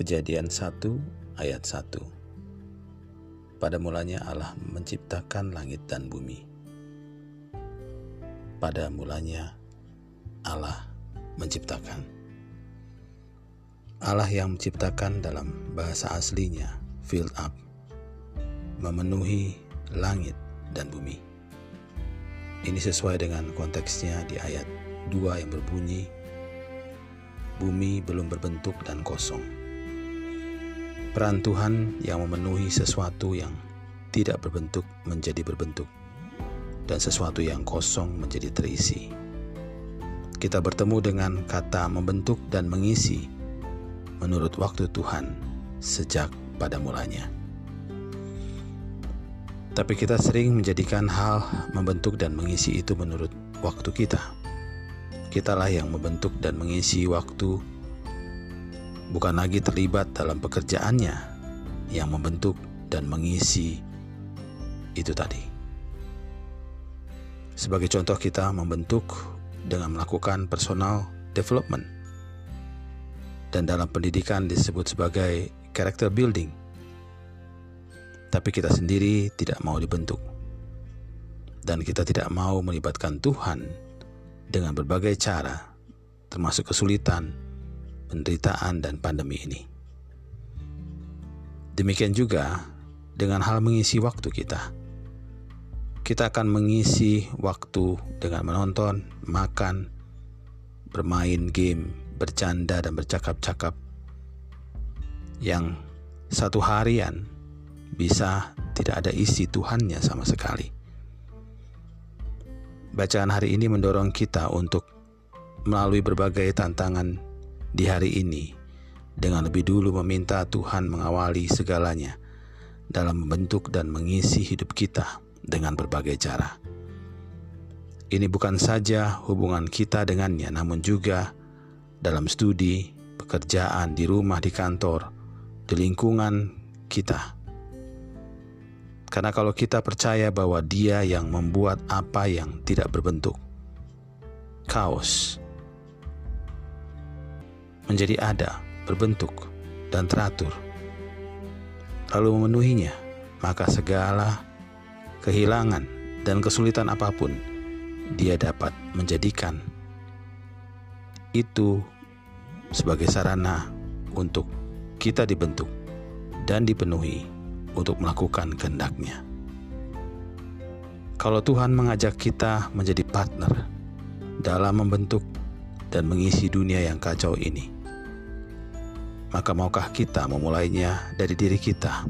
Kejadian 1 ayat 1 Pada mulanya Allah menciptakan langit dan bumi. Pada mulanya Allah menciptakan. Allah yang menciptakan dalam bahasa aslinya filled up, memenuhi langit dan bumi. Ini sesuai dengan konteksnya di ayat 2 yang berbunyi, Bumi belum berbentuk dan kosong Peran Tuhan yang memenuhi sesuatu yang tidak berbentuk menjadi berbentuk, dan sesuatu yang kosong menjadi terisi. Kita bertemu dengan kata membentuk dan mengisi menurut waktu Tuhan sejak pada mulanya. Tapi kita sering menjadikan hal membentuk dan mengisi itu menurut waktu kita. Kitalah yang membentuk dan mengisi waktu bukan lagi terlibat dalam pekerjaannya yang membentuk dan mengisi itu tadi. Sebagai contoh kita membentuk dengan melakukan personal development dan dalam pendidikan disebut sebagai character building. Tapi kita sendiri tidak mau dibentuk. Dan kita tidak mau melibatkan Tuhan dengan berbagai cara, termasuk kesulitan, penderitaan dan pandemi ini. Demikian juga dengan hal mengisi waktu kita. Kita akan mengisi waktu dengan menonton, makan, bermain game, bercanda dan bercakap-cakap yang satu harian bisa tidak ada isi Tuhannya sama sekali. Bacaan hari ini mendorong kita untuk melalui berbagai tantangan di hari ini dengan lebih dulu meminta Tuhan mengawali segalanya dalam membentuk dan mengisi hidup kita dengan berbagai cara. Ini bukan saja hubungan kita dengannya, namun juga dalam studi, pekerjaan, di rumah, di kantor, di lingkungan kita. Karena kalau kita percaya bahwa Dia yang membuat apa yang tidak berbentuk, kaos, menjadi ada, berbentuk, dan teratur, lalu memenuhinya, maka segala kehilangan dan kesulitan apa pun dia dapat menjadikan itu sebagai sarana untuk kita dibentuk dan dipenuhi untuk melakukan kehendaknya. Kalau Tuhan mengajak kita menjadi partner dalam membentuk dan mengisi dunia yang kacau ini, maka maukah kita memulainya dari diri kita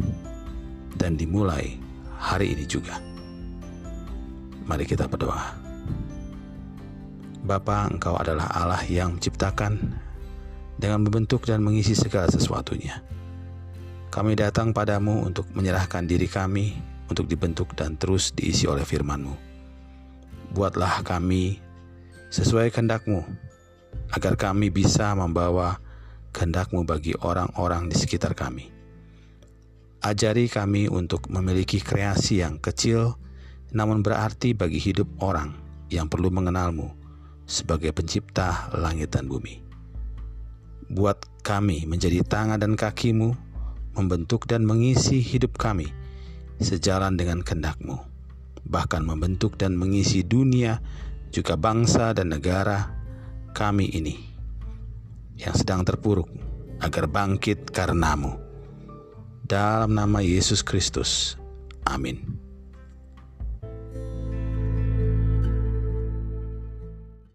dan dimulai hari ini juga? Mari kita berdoa. Bapa, Engkau adalah Allah yang menciptakan dengan membentuk dan mengisi segala sesuatunya. Kami datang padamu untuk menyerahkan diri kami untuk dibentuk dan terus diisi oleh firman-Mu. Buatlah kami sesuai kehendak-Mu, agar kami bisa membawa kehendakmu bagi orang-orang di sekitar kami. Ajari kami untuk memiliki kreasi yang kecil namun berarti bagi hidup orang yang perlu mengenalmu sebagai pencipta langit dan bumi. Buat kami menjadi tangan dan kakimu, membentuk dan mengisi hidup kami sejalan dengan kehendakmu, bahkan membentuk dan mengisi dunia, juga bangsa dan negara kami ini yang sedang terpuruk agar bangkit karenamu. Dalam nama Yesus Kristus. Amin.